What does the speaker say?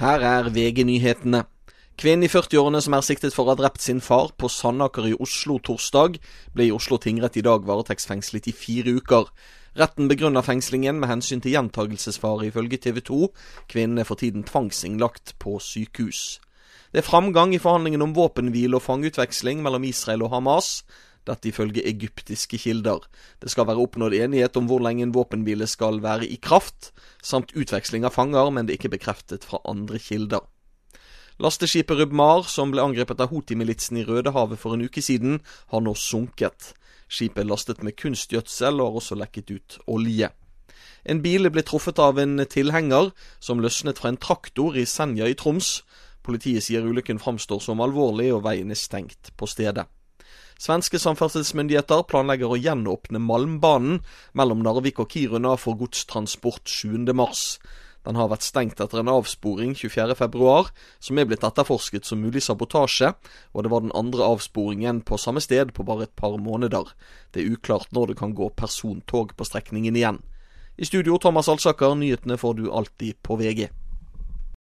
Her er VG-nyhetene. Kvinnen i 40-årene som er siktet for å ha drept sin far på Sandaker i Oslo torsdag, ble i Oslo tingrett i dag varetektsfengslet i fire uker. Retten begrunner fengslingen med hensyn til gjentagelsesfare, ifølge TV 2. Kvinnen er for tiden tvangsinnlagt på sykehus. Det er framgang i forhandlingene om våpenhvile og fangeutveksling mellom Israel og Hamas. Dette ifølge egyptiske kilder. Det skal være oppnådd enighet om hvor lenge en våpenhvile skal være i kraft, samt utveksling av fanger, men det er ikke bekreftet fra andre kilder. Lasteskipet Rubmar, som ble angrepet av Houthi-militsen i Rødehavet for en uke siden, har nå sunket. Skipet er lastet med kunstgjødsel og har også lekket ut olje. En bil ble truffet av en tilhenger som løsnet fra en traktor i Senja i Troms. Politiet sier ulykken framstår som alvorlig, og veien er stengt på stedet. Svenske samferdselsmyndigheter planlegger å gjenåpne Malmbanen mellom Narvik og Kiruna for godstransport 7.3. Den har vært stengt etter en avsporing 24.2, som er blitt etterforsket som mulig sabotasje, og det var den andre avsporingen på samme sted på bare et par måneder. Det er uklart når det kan gå persontog på strekningen igjen. I studio Thomas Alsaker, nyhetene får du alltid på VG.